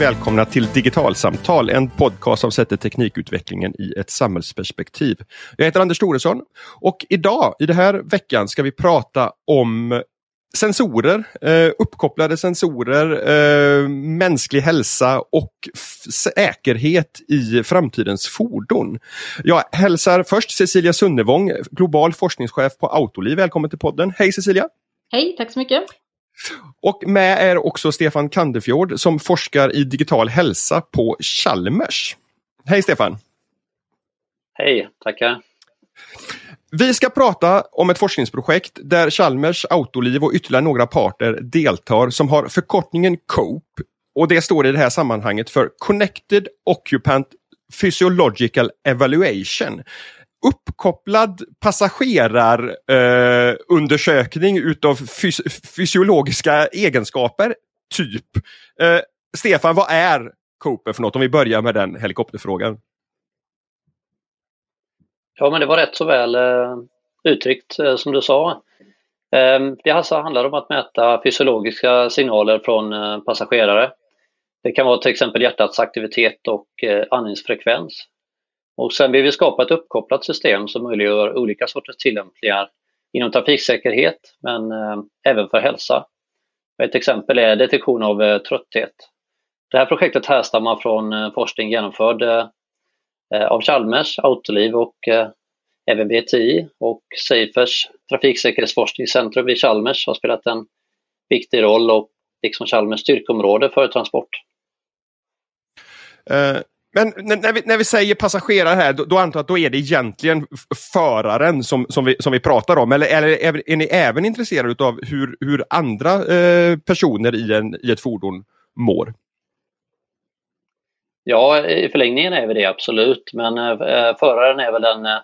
hjärtligt välkomna till Digitalsamtal, en podcast som sätter teknikutvecklingen i ett samhällsperspektiv. Jag heter Anders Thoresson och idag, i den här veckan, ska vi prata om sensorer, eh, uppkopplade sensorer, eh, mänsklig hälsa och säkerhet i framtidens fordon. Jag hälsar först Cecilia Sunnevång, global forskningschef på Autoliv. Välkommen till podden. Hej Cecilia! Hej, tack så mycket! Och med är också Stefan Kandefjord som forskar i digital hälsa på Chalmers. Hej Stefan! Hej, tackar! Vi ska prata om ett forskningsprojekt där Chalmers, Autoliv och ytterligare några parter deltar som har förkortningen COPE. Och det står i det här sammanhanget för Connected Occupant Physiological Evaluation uppkopplad passagerarundersökning eh, utav fys fysiologiska egenskaper, typ. Eh, Stefan, vad är Cooper för något? Om vi börjar med den helikopterfrågan. Ja, men det var rätt så väl eh, uttryckt eh, som du sa. Eh, det alltså handlar om att mäta fysiologiska signaler från eh, passagerare. Det kan vara till exempel hjärtats aktivitet och eh, andningsfrekvens. Och sen vill vi skapa ett uppkopplat system som möjliggör olika sorters tillämpningar inom trafiksäkerhet men eh, även för hälsa. Ett exempel är detektion av eh, trötthet. Det här projektet härstammar från eh, forskning genomförd av Chalmers, Autoliv och även VTI och Safers trafiksäkerhetsforskningscentrum vid Chalmers har spelat en viktig roll och liksom Chalmers styrkområde för transport. Uh men när vi, när vi säger passagerare här, då, då antar jag att då är det egentligen föraren som, som, vi, som vi pratar om. Eller, eller är, är ni även intresserade av hur, hur andra eh, personer i, en, i ett fordon mår? Ja, i förlängningen är vi det absolut. Men eh, eh föraren är väl den eh,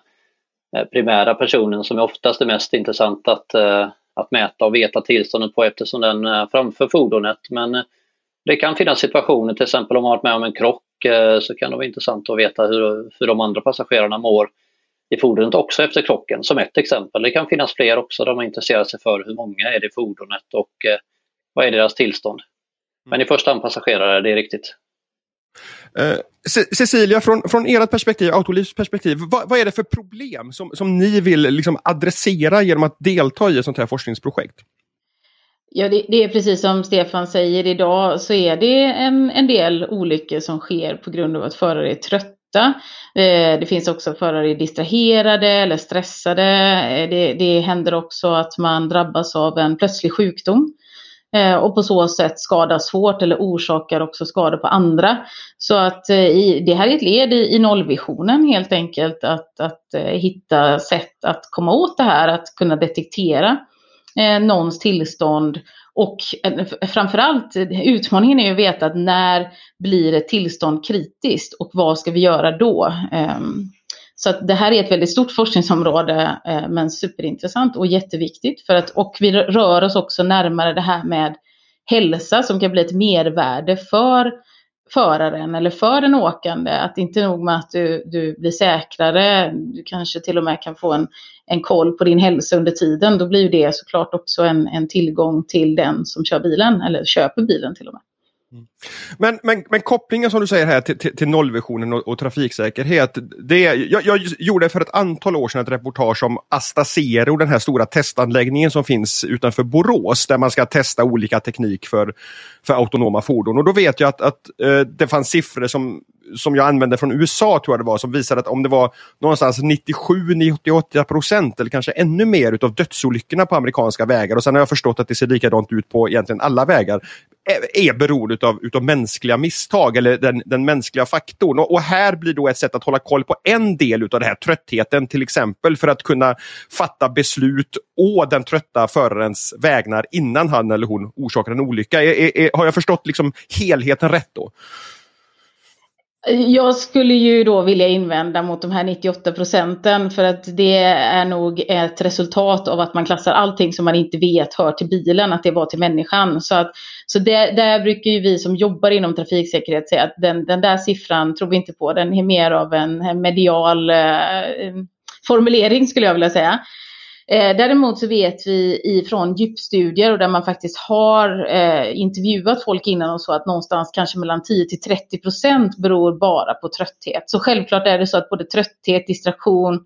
eh, primära personen som är oftast är mest intressant att, eh, att mäta och veta tillståndet på eftersom den är framför fordonet. Men eh, det kan finnas situationer, till exempel om man varit med om en krock så kan det vara intressant att veta hur, hur de andra passagerarna mår i fordonet också efter krocken, som ett exempel. Det kan finnas fler också där man intresserar sig för hur många är det i fordonet och eh, vad är deras tillstånd. Men i första hand passagerare, det är riktigt. Uh, Cecilia, från, från ert perspektiv, Autolivs perspektiv, vad, vad, är det för problem som, som ni vill liksom adressera genom att delta i ett sånt här forskningsprojekt? Ja, det, det, är precis som Stefan säger idag så är det en, en del olyckor som sker på grund av att förare är trötta. Eh, det finns också förare är distraherade eller stressade. Eh, det, det händer också att man drabbas av en plötslig sjukdom eh, och på så sätt skadas svårt eller orsakar också skador på andra. Så att eh, i, det här är ett led i, i nollvisionen helt enkelt att, att eh, hitta sätt att komma åt det här, att kunna detektera eh, någons tillstånd och eh, framförallt utmaningen är ju att veta att när blir ett tillstånd kritiskt och vad ska vi göra då? Ehm, så att det här är ett väldigt stort forskningsområde eh, men superintressant och jätteviktigt för att och vi rör oss också närmare det här med hälsa som kan bli ett mervärde för föraren eller för den åkande. Att inte nog med att du, du blir säkrare, du kanske till och med kan få en, en koll på din hälsa under tiden. Då blir det såklart också en, en tillgång till den som kör bilen eller köper bilen till och med. Mm. Men, men, men kopplingen som du säger här till, till, till nollvisionen och, och, trafiksäkerhet. Det, jag, jag gjorde för ett antal år sedan ett reportage om Astacero, den här stora testanläggningen som finns utanför Borås där man ska testa olika teknik för, för autonoma fordon. Och då vet jag att, att eh, det fanns siffror som som jag använde från USA tror jag det var, som visade att om det var någonstans 97-98 procent eller kanske ännu mer utav dödsolyckorna på amerikanska vägar och sen har jag förstått att det ser likadant ut på egentligen alla vägar Eh, är beroende utav, utav mänskliga misstag eller den, den mänskliga faktorn. Och, och, här blir då ett sätt att hålla koll på en del utav den här, tröttheten till exempel, för att kunna fatta beslut å den trötta förarens vägnar innan han eller hon orsakar en olycka. Är, är, är, har jag förstått liksom helheten rätt då? Jag skulle ju då vilja invända mot de här 98 procenten för att det är nog ett resultat av att man klassar allting som man inte vet hör till bilen, att det var till människan. Så, att, så det, där brukar ju vi som jobbar inom trafiksäkerhet säga att den, den där siffran tror vi inte på, den är mer av en medial eh, formulering skulle jag vilja säga. Eh, däremot så vet vi ifrån djupstudier och där man faktiskt har eh, intervjuat folk innan och så att någonstans kanske mellan 10 till 30 procent beror bara på trötthet. Så självklart är det så att både trötthet, distraktion,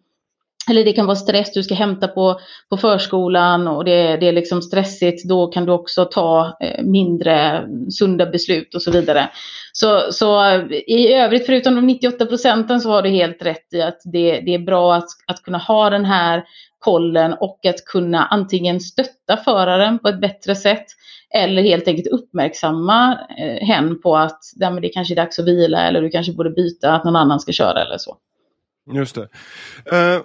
eller det kan vara stress du ska hämta på, på förskolan och det, det är liksom stressigt. Då kan du också ta eh, mindre sunda beslut och så vidare. Så, så eh, i övrigt, förutom de 98 procenten, så har du helt rätt i att det, det är bra att, att kunna ha den här kollen och att kunna antingen stötta föraren på ett bättre sätt eller helt enkelt uppmärksamma eh, hen på att ja, men det kanske är dags att vila eller du kanske borde byta att någon annan ska köra eller så. Just det. Uh,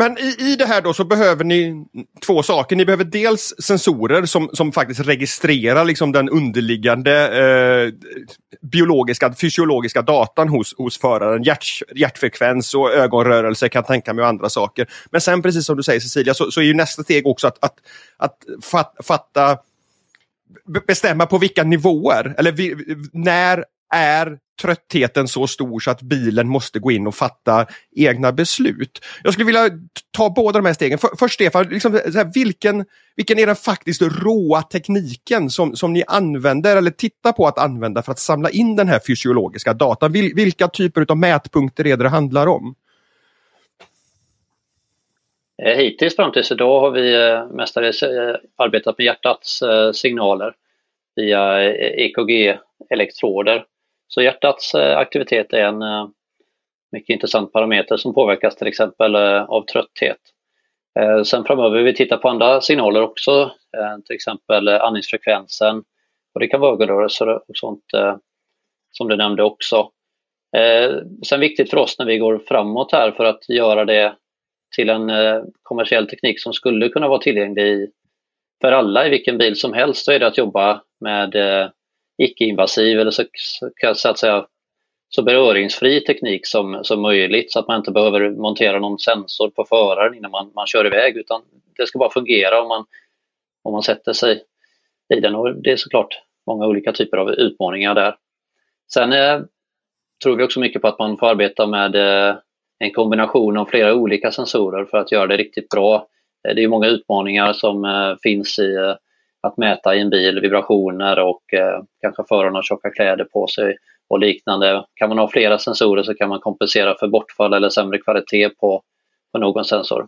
men i, i det här då så behöver ni två saker. Ni behöver dels sensorer som, som faktiskt registrerar liksom den underliggande eh, biologiska, fysiologiska datan hos, hos föraren. Hjärt, hjärtfrekvens och ögonrörelse kan jag tänka mig och andra saker. Men sen precis som du säger Cecilia så, så är ju nästa steg också att, att, att fatta bestämma på vilka nivåer eller vi, när är tröttheten så stor så att bilen måste gå in och fatta egna beslut. Jag skulle vilja ta båda de här stegen. För, först Stefan, liksom, här, vilken, vilken är den faktiskt råa tekniken som, som ni använder eller tittar på att använda för att samla in den här fysiologiska datan? Vil, vilka typer av mätpunkter är det det handlar om? Eh, hittills fram tills idag har vi eh, mestadels eh, arbetat med hjärtats signaler via EKG-elektroder så hjärtats eh, aktivitet är en eh, mycket intressant parameter som påverkas till exempel eh, av trötthet. Sen framöver vill vi titta på andra signaler också, till exempel andningsfrekvensen och det kan vara ögonrörelser och sånt som du nämnde också. Sen viktigt för oss när vi går framåt här för att göra det till en kommersiell teknik som skulle kunna vara tillgänglig för alla i vilken bil som helst så är det att jobba med icke-invasiv eller så, så, att säga så beröringsfri teknik som, som möjligt så att man inte behöver montera någon sensor på föraren innan man, man kör iväg utan det ska bara fungera om man, om man sätter sig i den och det är såklart många olika typer av utmaningar där. Sen eh, tror vi också mycket på att man får arbeta med eh, en kombination av flera olika sensorer för att göra det riktigt bra. Eh, det är många utmaningar som eh, finns i eh, att mäta i en bil, vibrationer och eh, kanske föraren har tjocka kläder på sig och liknande. Kan man ha flera sensorer så kan man kompensera för bortfall eller sämre kvalitet på, på någon sensor.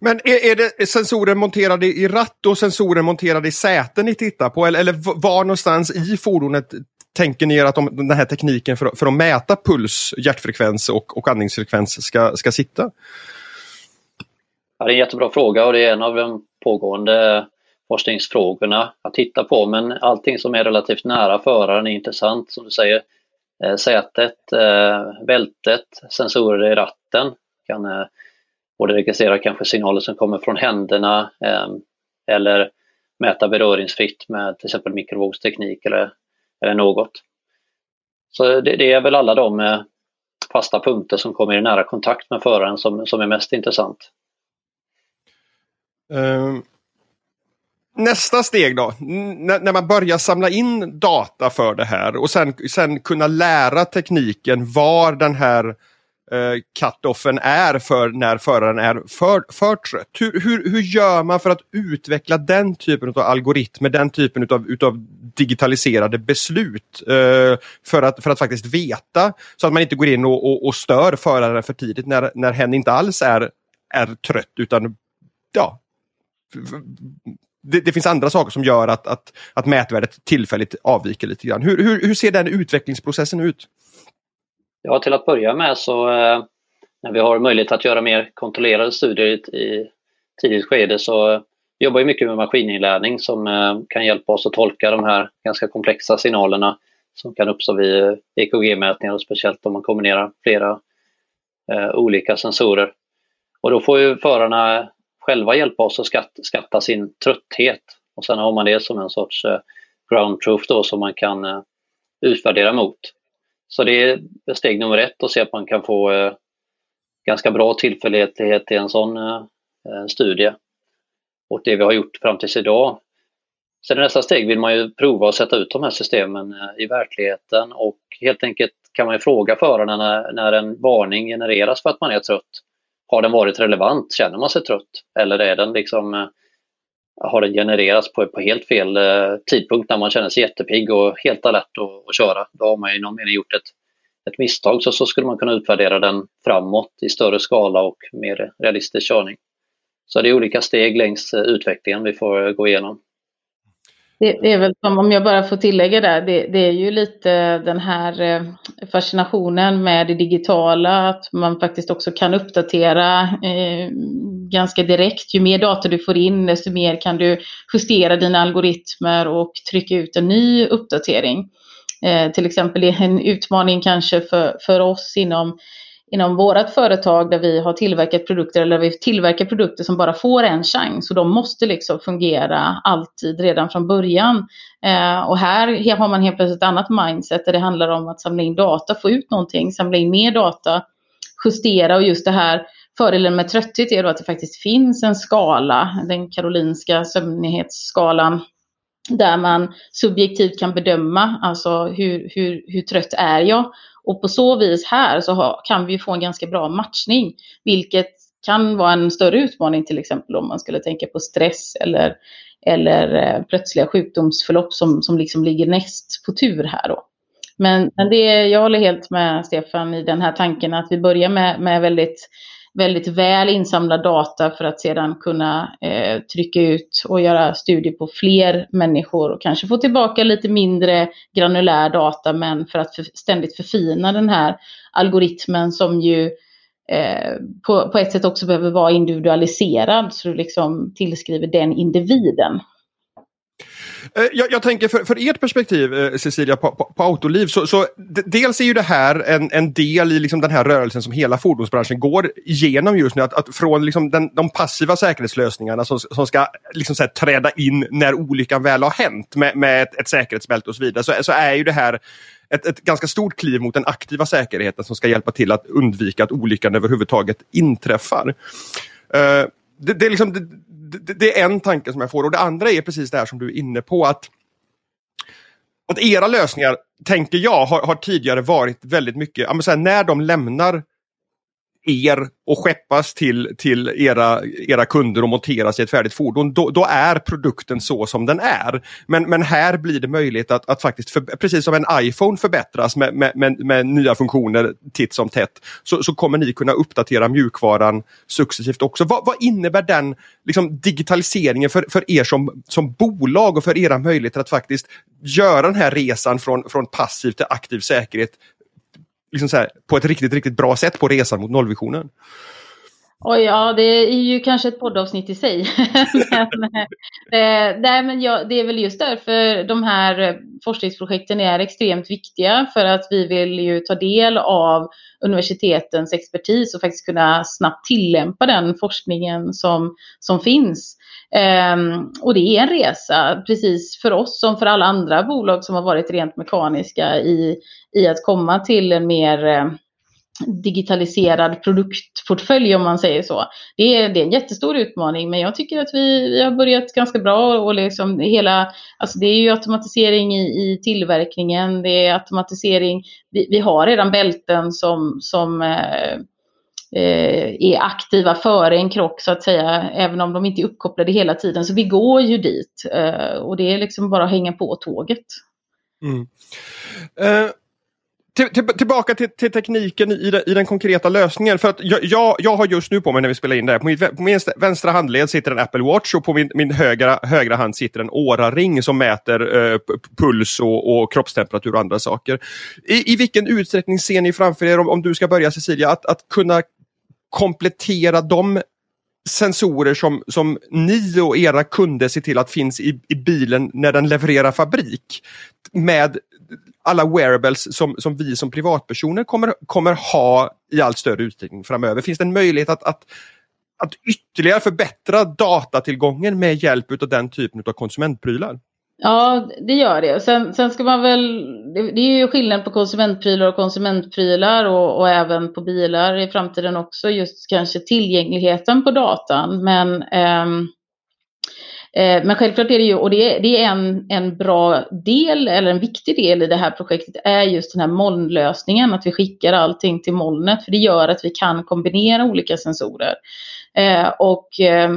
Men är, är det sensorer monterade i ratt och sensorer monterade i säten ni tittar på? Eller, eller var någonstans i fordonet tänker ni er att de, den här tekniken för, för att mäta puls, hjärtfrekvens och, och andningsfrekvens ska, ska sitta? Ja, det är en jättebra fråga och det är en av de pågående forskningsfrågorna att titta på men allting som är relativt nära föraren är intressant som du säger. Eh, sätet, eh, bältet, sensorer i ratten kan eh, både registrera kanske signaler som kommer från händerna eh, eller mäta beröringsfritt med till exempel mikrovågsteknik eller, eller något. Så det, det, är väl alla de fasta punkter som kommer i nära kontakt med föraren som, som är mest intressant. Um, Nästa steg då, N när man börjar samla in data för det här och sen, sen kunna lära tekniken var den här eh, cut-offen är för när föraren är för, för trött. Hur, hur, hur gör man för att utveckla den typen av algoritmer, den typen utav, utav digitaliserade beslut eh, för, att, för att faktiskt veta så att man inte går in och, och, och stör föraren för tidigt när, när hen inte alls är, är trött utan ja, det, det, finns andra saker som gör att, att, att mätvärdet tillfälligt avviker lite grann. Hur, hur, hur ser den utvecklingsprocessen ut? Ja, till att börja med så eh, när vi har möjlighet att göra mer kontrollerade studier i, i tidigt skede så jobbar vi mycket med maskininlärning som eh, kan hjälpa oss att tolka de här ganska komplexa signalerna som kan uppstå vid eh, EKG-mätningar och speciellt om man kombinerar flera eh, olika sensorer. Och då får ju förarna själva hjälpa oss att skatta, skatta sin trötthet. Och sen har man det som en sorts eh, ground truth då som man kan eh, utvärdera mot. Så det är steg nummer ett att se att man kan få eh, ganska bra tillförlitlighet i en sån eh, eh, studie. Och det vi har gjort fram tills idag. Sen i nästa steg vill man ju prova att sätta ut de här systemen eh, i verkligheten och helt enkelt kan man ju fråga förarna när, när en varning genereras för att man är trött har den varit relevant? Känner man sig trött? Eller är den liksom, eh, har den genererats på, på helt fel eh, tidpunkt när man känner sig jättepigg och helt alert att, att köra? Då har man i någon mening gjort ett, ett misstag. Så, så skulle man kunna utvärdera den framåt i större skala och mer realistisk körning. Så det är olika steg längs eh, utvecklingen vi får gå igenom. Det, är väl som, om jag bara får tillägga där, det, det, är ju lite den här eh, fascinationen med det digitala, att man faktiskt också kan uppdatera eh, ganska direkt. Ju mer data du får in, desto mer kan du justera dina algoritmer och trycka ut en ny uppdatering. Eh, till exempel är en utmaning kanske för, för oss inom inom vårt företag där vi har tillverkat produkter eller vi tillverkar produkter som bara får en chans. Och de måste liksom fungera alltid redan från början. Eh, och här har man helt plötsligt ett annat mindset där det handlar om att samla in data, få ut någonting, samla in mer data, justera. Och just det här Fördelen med trötthet är då att det faktiskt finns en skala, den karolinska sömnighetsskalan, där man subjektivt kan bedöma alltså hur, hur, hur trött är jag. Och på så vis här så kan vi få en ganska bra matchning, vilket kan vara en större utmaning till exempel om man skulle tänka på stress eller, eller eh, plötsliga sjukdomsförlopp som, som liksom ligger näst på tur här då. Men, men det, jag håller helt med Stefan i den här tanken att vi börjar med, med väldigt väldigt väl insamlad data för att sedan kunna eh, trycka ut och göra studier på fler människor och kanske få tillbaka lite mindre granulär data men för att för, ständigt förfina den här algoritmen som ju eh, på, på ett sätt också behöver vara individualiserad så du liksom tillskriver den individen. Eh, jag, jag, tänker för, för ert perspektiv, eh, Cecilia, på, på, på Autoliv, så, så dels är ju det här en, en del i liksom den här rörelsen som hela fordonsbranschen går igenom just nu. Att, att från liksom den, de passiva säkerhetslösningarna som, som ska liksom så här, träda in när olyckan väl har hänt med, med ett, ett säkerhetsbälte och så vidare, så, så är ju det här ett, ett ganska stort kliv mot den aktiva säkerheten som ska hjälpa till att undvika att olyckan överhuvudtaget inträffar. Uh, det, det, är liksom, det, det, det, är en tanke som jag får. Och det andra är precis det här som du är inne på att att era lösningar, tänker jag, har, har tidigare varit väldigt mycket, här, när de lämnar er och skeppas till, till era, era kunder och monteras i ett färdigt fordon, då, då, är produkten så som den är. Men, men här blir det möjligt att, att faktiskt, för, precis som en iPhone förbättras med, med, med, med nya funktioner titt som tätt, så, så, kommer ni kunna uppdatera mjukvaran successivt också. Vad, vad innebär den liksom, digitaliseringen för, för er som, som bolag och för era möjligheter att faktiskt göra den här resan från, från passiv till aktiv säkerhet liksom så här, på ett riktigt, riktigt bra sätt på resan mot nollvisionen? Oj, ja, det är ju kanske ett poddavsnitt i sig. men, eh, eh, nej, men ja, det är väl just därför de här eh, forskningsprojekten är extremt viktiga. För att vi vill ju ta del av universitetens expertis och faktiskt kunna snabbt tillämpa den forskningen som, som finns. Eh, och det är en resa, precis för oss som för alla andra bolag som har varit rent mekaniska i, i att komma till en mer eh, digitaliserad produktportfölj om man säger så. Det är, det är en jättestor utmaning men jag tycker att vi, vi har börjat ganska bra och liksom hela, alltså det är ju automatisering i, i tillverkningen, det är automatisering, vi, vi har redan bälten som, som Eh, eh är aktiva före en krock så att säga, även om de inte är uppkopplade hela tiden. Så vi går ju dit eh, och det är liksom bara att hänga på tåget. Mm. Eh, till, till, tillbaka till, till tekniken i, i, den konkreta lösningen. För att jag, jag, jag, har just nu på mig när vi spelar in det här, på min, på min vänstra handled sitter en Apple Watch och på min, min högra, högra hand sitter en Åra-ring som mäter eh, puls och, och, kroppstemperatur och andra saker. I, I vilken utsträckning ser ni framför er, om, om du ska börja Cecilia, att, att kunna komplettera de sensorer som, som ni och era kunder ser till att finns i, i bilen när den levererar fabrik med alla wearables som, som vi som privatpersoner kommer, kommer ha i allt större utsträckning framöver. Finns det en möjlighet att, att, att ytterligare förbättra datatillgången med hjälp av den typen av konsumentprylar? Ja, det gör det. Sen, sen ska man väl, det, det, är ju skillnad på konsumentprylar och konsumentprylar och, och, även på bilar i framtiden också, just kanske tillgängligheten på datan. Men ehm, Eh, men självklart är det ju, och det är, det är en, en bra del, eller en viktig del i det här projektet, är just den här molnlösningen, att vi skickar allting till molnet, för det gör att vi kan kombinera olika sensorer. Eh, och eh,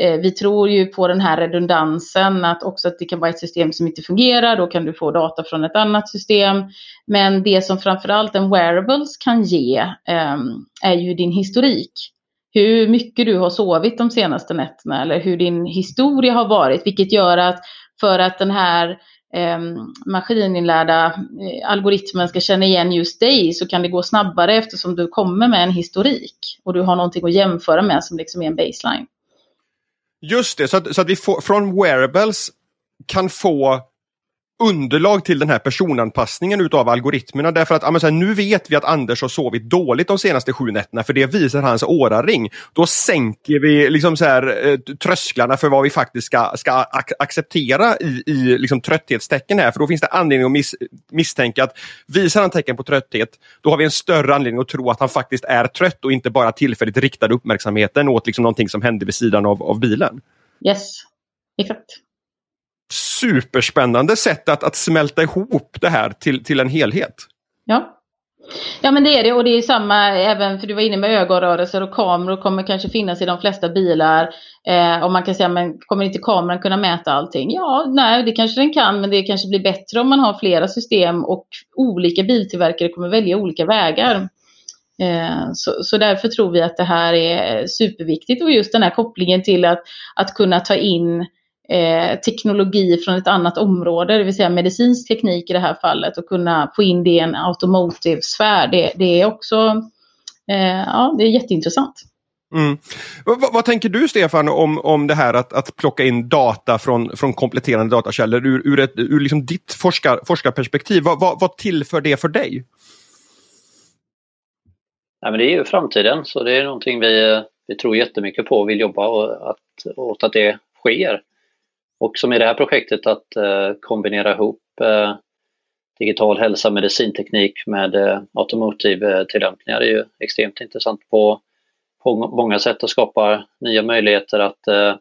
Eh, vi tror ju på den här redundansen, att också att det kan vara ett system som inte fungerar, då kan du få data från ett annat system. Men det som framförallt en wearables kan ge ehm, är ju din historik hur mycket du har sovit de senaste nätterna eller hur din historia har varit, vilket gör att för att den här eh, maskininlärda eh, algoritmen ska känna igen just dig så kan det gå snabbare eftersom du kommer med en historik och du har någonting att jämföra med som liksom är en baseline. Just det, så att, så att vi får, från wearables kan få underlag till den här personanpassningen utav algoritmerna. Därför att ja, här, nu vet vi att Anders har sovit dåligt de senaste sju nätterna för det visar hans åraring. Då sänker vi liksom så här, eh, trösklarna för vad vi faktiskt ska, ska ac acceptera i, i liksom, trötthetstecken här. För då finns det anledning att mis misstänka att visar han tecken på trötthet, då har vi en större anledning att tro att han faktiskt är trött och inte bara tillfälligt riktar uppmärksamheten åt liksom, någonting som hände vid sidan av, av bilen. Yes, exakt superspännande sätt att, att smälta ihop det här till, till en helhet. Ja. Ja men det är det och det är samma även för du var inne med ögonrörelser och kameror kommer kanske finnas i de flesta bilar. Eh, och man kan säga men kommer inte kameran kunna mäta allting? Ja, nej det kanske den kan men det kanske blir bättre om man har flera system och olika biltillverkare kommer välja olika vägar. Eh, så, så därför tror vi att det här är superviktigt och just den här kopplingen till att, att kunna ta in eh, teknologi från ett annat område, det vill säga medicinsk teknik i det här fallet och kunna få in det i en automotive-sfär. Det, det, är också eh, ja, det är jätteintressant. Mm. Vad, vad, tänker du Stefan om, om det här att, att plocka in data från, från kompletterande datakällor ur, ur, ett, ur liksom ditt forskar, forskarperspektiv? Vad, vad, vad tillför det för dig? Nej, men det är ju framtiden så det är någonting vi, vi tror jättemycket på och vill jobba och att, åt att det sker. Och som i det här projektet att eh, kombinera ihop eh, digital hälsa medicinteknik med eh, automotive-tillämpningar är ju extremt intressant på, på många sätt och skapar nya möjligheter att eh,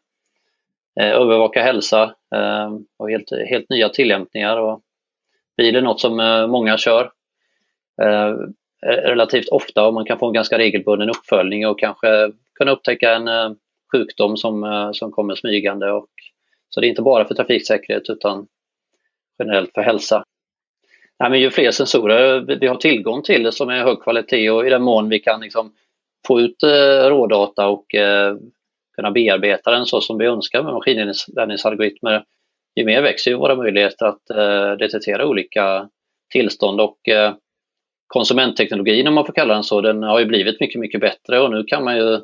övervaka hälsa eh, och helt, helt nya tillämpningar. Och bil är något som eh, många kör relativt ofta och man kan få en ganska regelbunden uppföljning och kanske kunna upptäcka en sjukdom som, som kommer smygande och så det är inte bara för trafiksäkerhet utan generellt för hälsa. Nej, men ju fler sensorer vi har tillgång till som är hög kvalitet och i den mån vi kan liksom få ut eh, rådata och eh, kunna bearbeta den så som vi önskar med maskininlärningsalgoritmer, ju mer växer ju våra möjligheter att eh, detektera olika tillstånd och eh, konsumentteknologin om man får kalla den så, den har ju blivit mycket, mycket bättre och nu kan man ju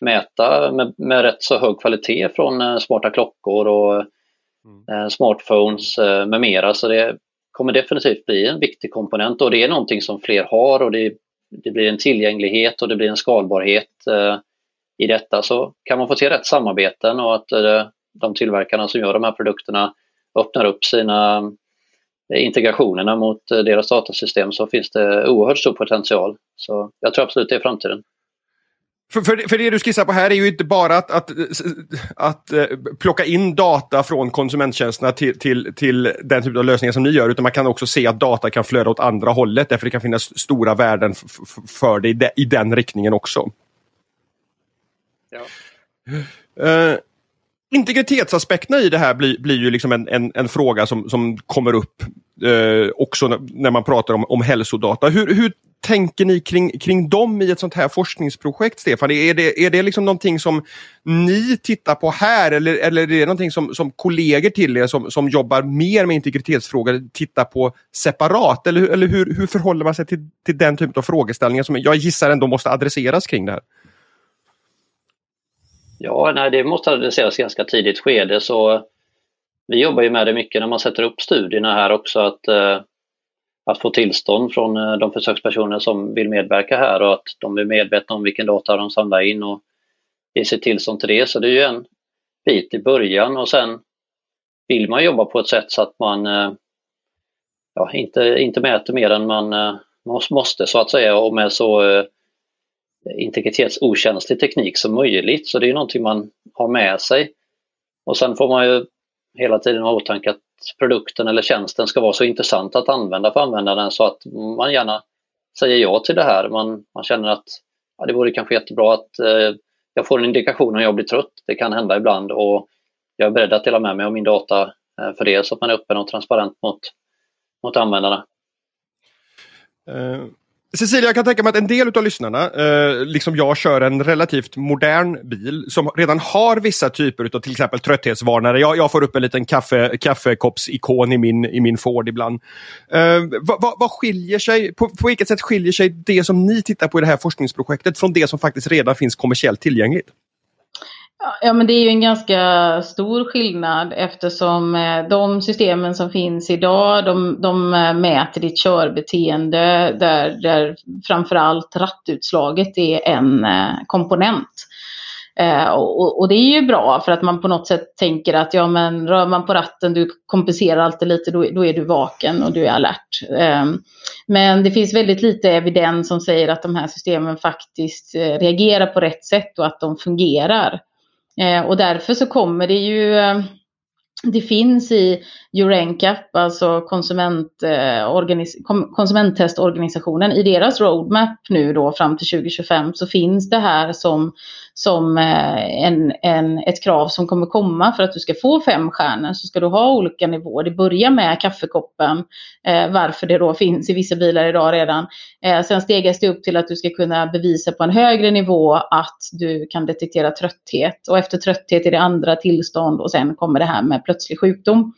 mäta med, med rätt så hög kvalitet från eh, smarta klockor och mm. Eh, smartphones eh, med mera. Så det kommer definitivt bli en viktig komponent och det är någonting som fler har och det, det blir en tillgänglighet och det blir en skalbarhet i detta. Så kan man få till rätt samarbeten och att de tillverkarna som gör de här produkterna öppnar upp sina integrationerna mot deras datasystem så finns det oerhört stor potential. Så jag tror absolut det är framtiden. För, för, för det du skissar på här är ju inte bara att, att, att, uh, plocka in data från konsumenttjänsterna till, till, till den typen av lösningar som ni gör, utan man kan också se att data kan flöda åt andra hållet, därför det kan finnas stora värden för det i, de, i den riktningen också. Ja. Uh, integritetsaspekterna i det här blir, blir ju liksom en, en, en fråga som, som kommer upp eh, också när man pratar om, om hälsodata. Hur, hur tänker ni kring, kring dem i ett sånt här forskningsprojekt, Stefan? Är det, är det liksom någonting som ni tittar på här eller, eller är det någonting som, som kollegor till er som, som jobbar mer med integritetsfrågor tittar på separat? Eller, eller hur, hur förhåller man sig till, till den typen av frågeställningar som jag gissar ändå måste adresseras kring det här? Ja, nej, det måste adresseras ganska tidigt skede så vi jobbar ju med det mycket när man sätter upp studierna här också att, eh, att få tillstånd från eh, de försökspersoner som vill medverka här och att de är medvetna om vilken data de samlar in och ger sitt tillstånd till det. Så det är ju en bit i början och sen vill man jobba på ett sätt så att man eh, ja, inte, inte mäter mer än man eh, måste så att säga och med så eh, integritetsokänslig teknik som möjligt. Så det är någonting man har med sig. Och sen får man ju hela tiden ha åtanke att produkten eller tjänsten ska vara så intressant att använda för användaren så att man gärna säger ja till det här. Man, man känner att ja, det vore kanske jättebra att eh, jag får en indikation om jag blir trött. Det kan hända ibland och jag är beredd att dela med mig av min data eh, för det så att man är öppen och transparent mot, mot användarna. Uh, Cecilia, jag kan tänka mig att en del av lyssnarna, eh, liksom jag, kör en relativt modern bil som redan har vissa typer av till exempel trötthetsvarnare. Jag, jag får upp en liten kaffe, kaffekoppsikon i min, i min Ford ibland. Eh, vad, vad, vad skiljer sig, på, på vilket sätt skiljer sig det som ni tittar på i det här forskningsprojektet från det som faktiskt redan finns kommersiellt tillgängligt? Ja, men det är ju en ganska stor skillnad eftersom eh, de systemen som finns idag, de, de eh, mäter ditt körbeteende där, där framförallt rattutslaget är en eh, komponent. Och, och, det är ju bra för att man på något sätt tänker att ja men rör man på ratten, du kompenserar alltid lite, då, då är du vaken och du är alert. Men det finns väldigt lite evidens som säger att de här systemen faktiskt reagerar på rätt sätt och att de fungerar. Eh, och därför så kommer det ju eh, det finns i Eurencap, alltså konsument, eh, konsumenttestorganisationen, i deras roadmap nu då fram till 2025 så finns det här som, som eh, en, en, ett krav som kommer komma för att du ska få fem stjärnor så ska du ha olika nivåer. Det börjar med kaffekoppen, eh, varför det då finns i vissa bilar idag redan. Eh, sen stegas det upp till att du ska kunna bevisa på en högre nivå att du kan detektera trötthet och efter trötthet är det andra tillstånd och sen kommer det här med plötslig sjukdom.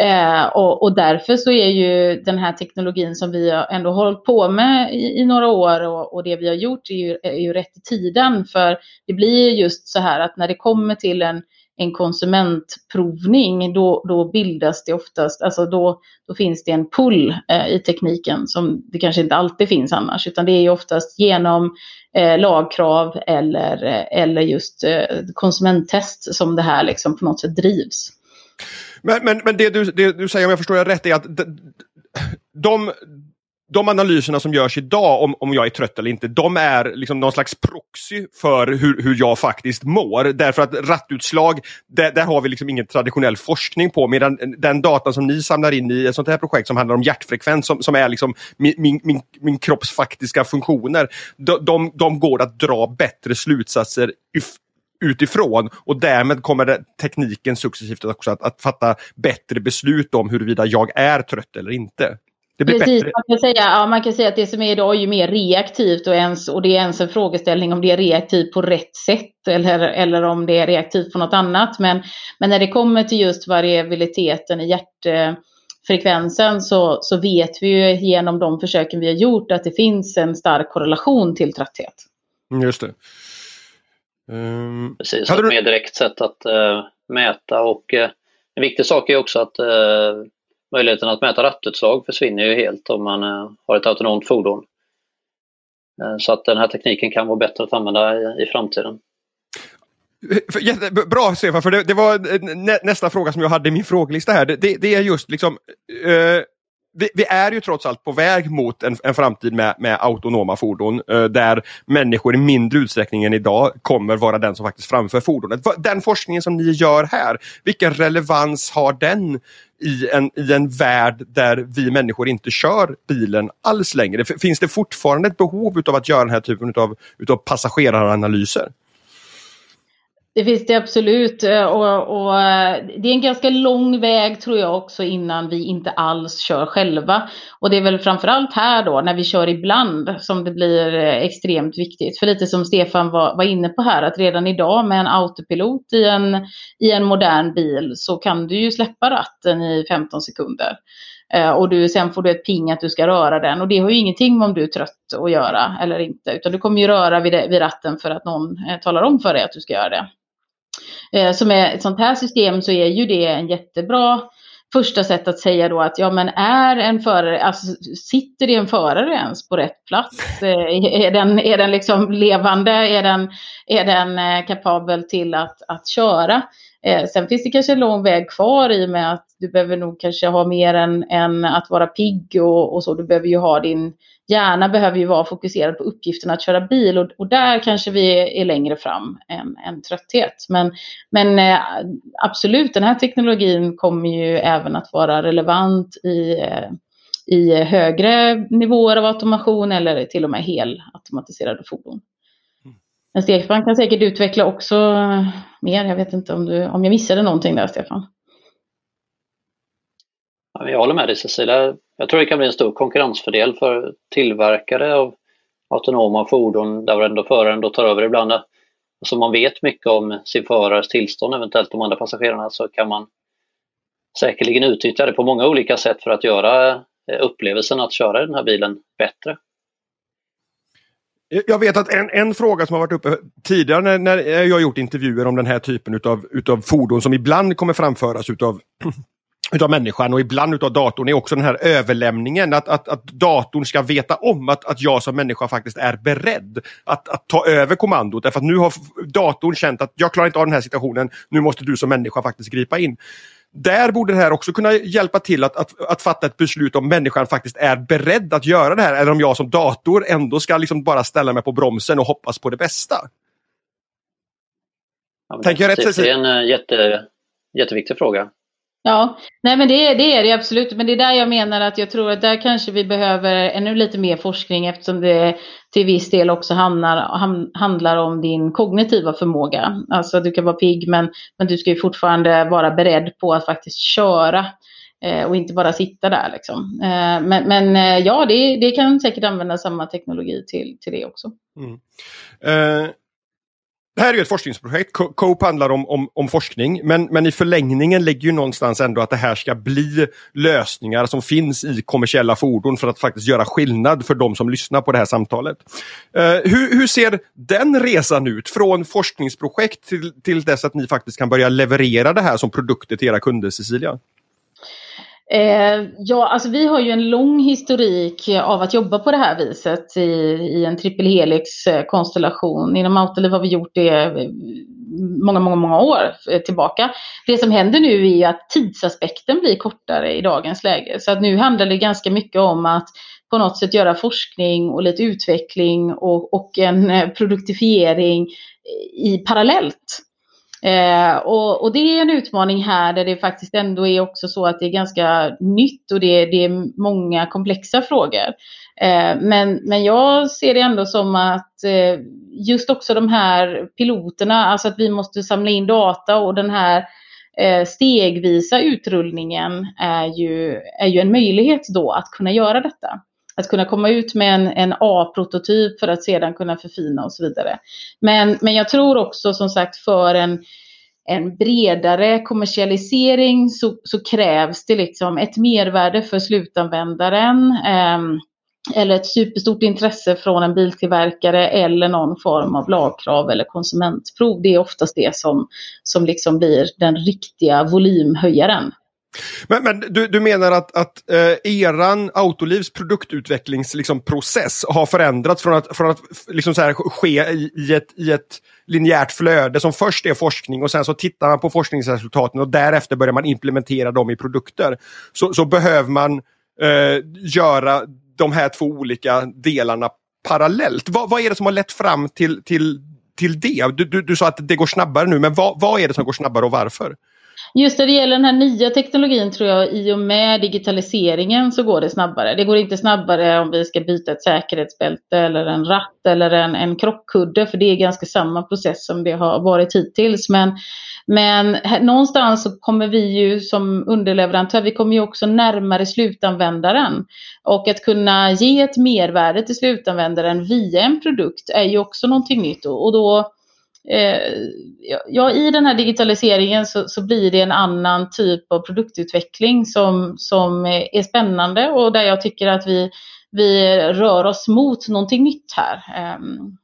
Eh, och, och, därför så är ju den här teknologin som vi har ändå hållit på med i, i några år och, och, det vi har gjort är ju, är ju rätt i tiden. För det blir just så här att när det kommer till en, en konsumentprovning då, då bildas det oftast, alltså då, då finns det en pull eh, i tekniken som det kanske inte alltid finns annars. Utan det är ju oftast genom eh, lagkrav eller, eh, eller just eh, konsumenttest som det här liksom på något sätt drivs. Men, men, men det, du, det du säger, om jag förstår det rätt, är att de, de analyserna som görs idag om, om jag är trött eller inte, de är liksom någon slags proxy för hur, hur jag faktiskt mår. Därför att rattutslag, där, där har vi liksom ingen traditionell forskning på. Medan den data som ni samlar in i ett sånt här projekt som handlar om hjärtfrekvens, som, som är liksom min, min, min, min kropps faktiska funktioner, de, de, de går att dra bättre slutsatser utifrån och därmed kommer det, tekniken successivt också att, att fatta bättre beslut om huruvida jag är trött eller inte. Det blir Precis, bättre. Man, kan säga, ja, man kan säga att det som är idag är ju mer reaktivt och, ens, och det är ens en frågeställning om det är reaktivt på rätt sätt eller, eller om det är reaktivt på något annat. Men, men när det kommer till just variabiliteten i hjärtfrekvensen så, så vet vi ju genom de försöken vi har gjort att det finns en stark korrelation till trötthet. Just det. Um, Precis, ett du... mer direkt sätt att uh, mäta och uh, en viktig sak är också att uh, möjligheten att mäta rattutslag försvinner ju helt om man har ett autonomt fordon. så att den här tekniken kan vara bättre att använda i, i framtiden. Bra Stefan, för det, det var nä, nästa fråga som jag hade i min frågelista här. Det, det är just liksom vi, vi, är ju trots allt på väg mot en, en framtid med, med autonoma fordon eh, där människor i mindre utsträckning än idag kommer vara den som faktiskt framför fordonet. Den forskningen som ni gör här, vilken relevans har den i en, i en värld där vi människor inte kör bilen alls längre? Finns det fortfarande ett behov av att göra den här typen av utav passageraranalyser? Det finns det absolut eh, och, och, eh, det är en ganska lång väg tror jag också innan vi inte alls kör själva. Och det är väl framförallt här då när vi kör ibland som det blir eh, extremt viktigt. För lite som Stefan var, var inne på här att redan idag med en autopilot i en, i en modern bil så kan du ju släppa ratten i 15 sekunder. Och du, sen får du ett ping att du ska röra den och det har ju ingenting med om du är trött att göra eller inte. Utan du kommer ju röra vid, vid ratten för att någon talar om för dig att du ska göra det. Eh, är ett sånt här system så är ju det en jättebra första sätt att säga då att ja men är en förare, alltså sitter det en förare ens på rätt plats? Eh, är den, är den liksom levande? Är den, är den eh, kapabel till att, att köra? Eh, sen finns det kanske en lång väg kvar i och med att du behöver nog kanske ha mer än, än att vara pigg och, och så. Du behöver ju ha din, hjärna behöver ju vara fokuserad på uppgiften att köra bil och, och där kanske vi är längre fram än, än trötthet. Men, men eh, absolut, den här teknologin kommer ju även att vara relevant i, eh, i högre nivåer av automation eller till och med helautomatiserade fordon. Men Stefan kan säkert utveckla också mer. Jag vet inte om, du, om jag missade någonting där, Stefan. Jag håller med dig Cecilia. Jag tror det kan bli en stor konkurrensfördel för tillverkare av autonoma fordon där ändå föraren då tar över ibland. Alltså man vet mycket om sin förares tillstånd, eventuellt de andra passagerarna, så kan man säkerligen utnyttja det på många olika sätt för att göra eh, upplevelsen att köra den här bilen bättre. Jag vet att en, en fråga som har varit uppe tidigare när, när jag har gjort intervjuer om den här typen utav, utav fordon som ibland kommer framföras utav utav människan och ibland utav datorn är också den här överlämningen. Att, att, att datorn ska veta om att, att jag som människa faktiskt är beredd att, att ta över kommandot. Därför att nu har datorn känt att jag klarar inte av den här situationen. Nu måste du som människa faktiskt gripa in. Där borde det här också kunna hjälpa till att, att, att fatta ett beslut om människan faktiskt är beredd att göra det här eller om jag som dator ändå ska liksom bara ställa mig på bromsen och hoppas på det bästa. Ja, Tänker jag rätt? Det är en eh, jätte, jätteviktig fråga. Ja, nej men det, det är det absolut. Men det är där jag menar att jag tror att där kanske vi behöver ännu lite mer forskning eftersom det till viss del också handlar, handlar om din kognitiva förmåga. Alltså du kan vara pigg men, men du ska ju fortfarande vara beredd på att faktiskt köra eh, och inte bara sitta där. Liksom. Eh, men, men eh, ja, det, det kan säkert använda samma teknologi till, till det också. Mm. Eh, det här är ju ett forskningsprojekt. COPE handlar om, om, om, forskning, men, men i förlängningen ligger ju någonstans ändå att det här ska bli lösningar som finns i kommersiella fordon för att faktiskt göra skillnad för de som lyssnar på det här samtalet. Uh, hur, hur, ser den resan ut? Från forskningsprojekt till, till dess att ni faktiskt kan börja leverera det här som produkter till era kunder, Cecilia? Eh, ja, alltså vi har ju en lång historik av att jobba på det här viset i, i en trippelhelix-konstellation. Eh, Inom Autoliv har vi gjort det eh, många, många, många år eh, tillbaka. Det som händer nu är att tidsaspekten blir kortare i dagens läge. Så att nu handlar det ganska mycket om att på något sätt göra forskning och lite utveckling och, och en produktifiering i parallellt. Eh, och, och, det är en utmaning här där det faktiskt ändå är också så att det är ganska nytt och det, det är många komplexa frågor. Eh, men, men jag ser det ändå som att eh, just också de här piloterna, alltså att vi måste samla in data och den här eh, stegvisa utrullningen är ju, är ju en möjlighet då att kunna göra detta. Att kunna komma ut med en, en A-prototyp för att sedan kunna förfina och så vidare. Men, men jag tror också som sagt för en, en bredare kommersialisering så, så krävs det liksom ett mervärde för slutanvändaren. Eh, eller ett superstort intresse från en biltillverkare eller någon form av lagkrav eller konsumentprov. Det är oftast det som, som liksom blir den riktiga volymhöjaren. Men, men du, du menar att, att eh, eran Autolivs produktutvecklingsprocess liksom, har förändrats från att, från att liksom så här, ske i, i, ett, i ett linjärt flöde som först är forskning och sen så tittar man på forskningsresultaten och därefter börjar man implementera dem i produkter. Så, så behöver man eh, göra de här två olika delarna parallellt. Vad, vad är det som har lett fram till, till, till det? Du, du, du sa att det går snabbare nu, men vad, vad är det som går snabbare och varför? Just när det gäller den här nya teknologin tror jag i och med digitaliseringen så går det snabbare. Det går inte snabbare om vi ska byta ett säkerhetsbälte eller en ratt eller en, en krockkudde för det är ganska samma process som det har varit hittills. Men, men här, någonstans så kommer vi ju som underleverantör, vi kommer ju också närmare slutanvändaren. Och att kunna ge ett mervärde till slutanvändaren via en produkt är ju också någonting nytt. Och då ja, i den här digitaliseringen så, så, blir det en annan typ av produktutveckling som, som är spännande och där jag tycker att vi, vi rör oss mot någonting nytt här. Um,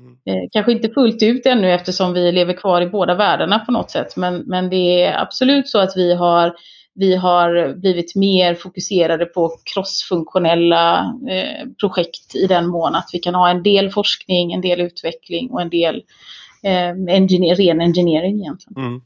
Eh, kanske inte fullt ut ännu eftersom vi lever kvar i båda världarna på något sätt. Men, men det är absolut så att vi har, vi har blivit mer fokuserade på crossfunktionella eh, projekt i den mån att vi kan ha en del forskning, en del utveckling och en del eh, engineer, ren engineering egentligen. Mm.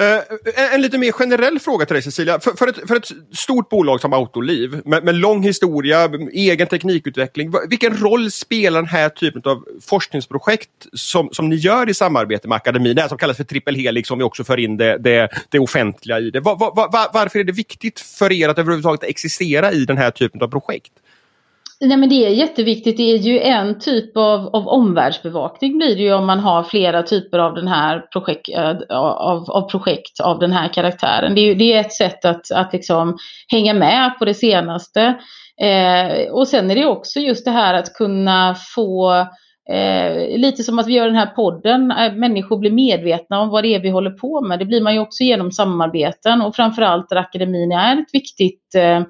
Uh, en lite mer generell fråga till dig Cecilia. För, för, ett, för ett stort bolag som Autoliv med, med, lång historia, egen teknikutveckling. Vilken roll spelar den här typen av forskningsprojekt som, som ni gör i samarbete med akademin? Det här som kallas för trippel helix om vi också för in det, det, det offentliga i det. Var, var, var, varför är det viktigt för er att överhuvudtaget existera i den här typen av projekt? Nej men det är jätteviktigt. Det är ju en typ av, av omvärldsbevakning blir det ju om man har flera typer av den här projekt, eh, av, av projekt av den här karaktären. Det är, det är ett sätt att, att liksom hänga med på det senaste. Eh, och sen är det också just det här att kunna få Eh, lite som att vi gör den här podden, eh, människor blir medvetna om vad det är vi håller på med. Det blir man ju också genom samarbeten och framförallt där akademin är ett viktigt eh,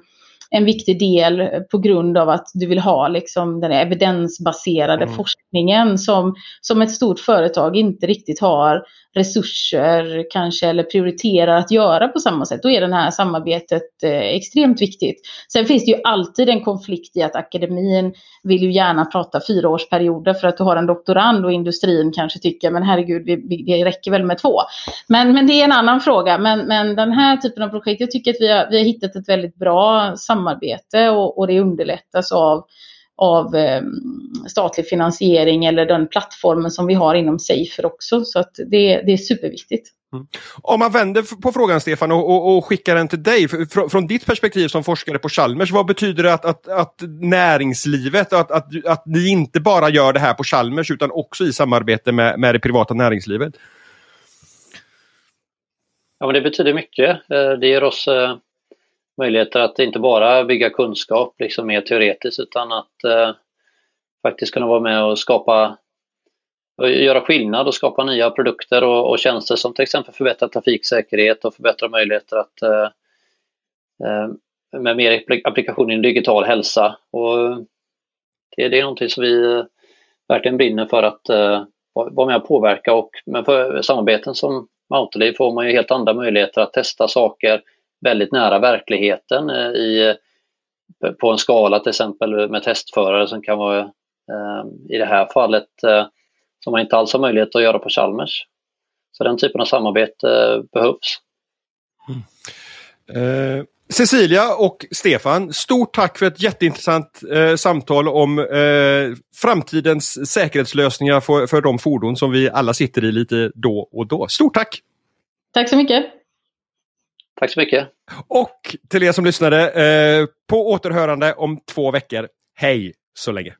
en viktig del på grund av att du vill ha liksom den evidensbaserade mm. forskningen som, som ett stort företag inte riktigt har resurser kanske eller prioriterar att göra på samma sätt. Då är det här samarbetet eh, extremt viktigt. Sen finns det ju alltid en konflikt i att akademin vill ju gärna prata fyraårsperioder för att du har en doktorand och industrin kanske tycker men herregud vi, vi, det räcker väl med två. Men, men det är en annan fråga. Men, men den här typen av projekt, jag tycker att vi har, vi har hittat ett väldigt bra samarbete och, och det underlättas av av eh, statlig finansiering eller den plattformen som vi har inom Safer också. Så att det, det är superviktigt. Mm. Om man vänder på frågan Stefan och, och, och skickar den till dig, från, från, ditt perspektiv som forskare på Chalmers, vad betyder det att, att, att näringslivet, att, att, att ni inte bara gör det här på Chalmers utan också i samarbete med, med det privata näringslivet? Ja, men det betyder mycket. Eh, det ger oss eh, möjligheter att inte bara bygga kunskap liksom mer teoretiskt utan att eh, faktiskt kunna vara med och skapa och göra skillnad och skapa nya produkter och, och tjänster som till exempel förbättrar trafiksäkerhet och förbättra möjligheter att eh, eh med mer applikationer i digital hälsa. Och det, det är någonting som vi verkligen brinner för att eh, vara med och påverka och med för samarbeten som Autoliv får man ju helt andra möjligheter att testa saker, väldigt nära verkligheten eh, i, på en skala till exempel med testförare som kan vara eh, i det här fallet eh, som man inte alls har möjlighet att göra på Chalmers. Så den typen av samarbete behövs. Mm. Eh, Cecilia och Stefan, stort tack för ett jätteintressant eh, samtal om eh, framtidens säkerhetslösningar för, för de fordon som vi alla sitter i lite då och då. Stort tack! Tack så mycket! Tack så mycket. Och till er som lyssnade, eh, på återhörande om två veckor. Hej så länge!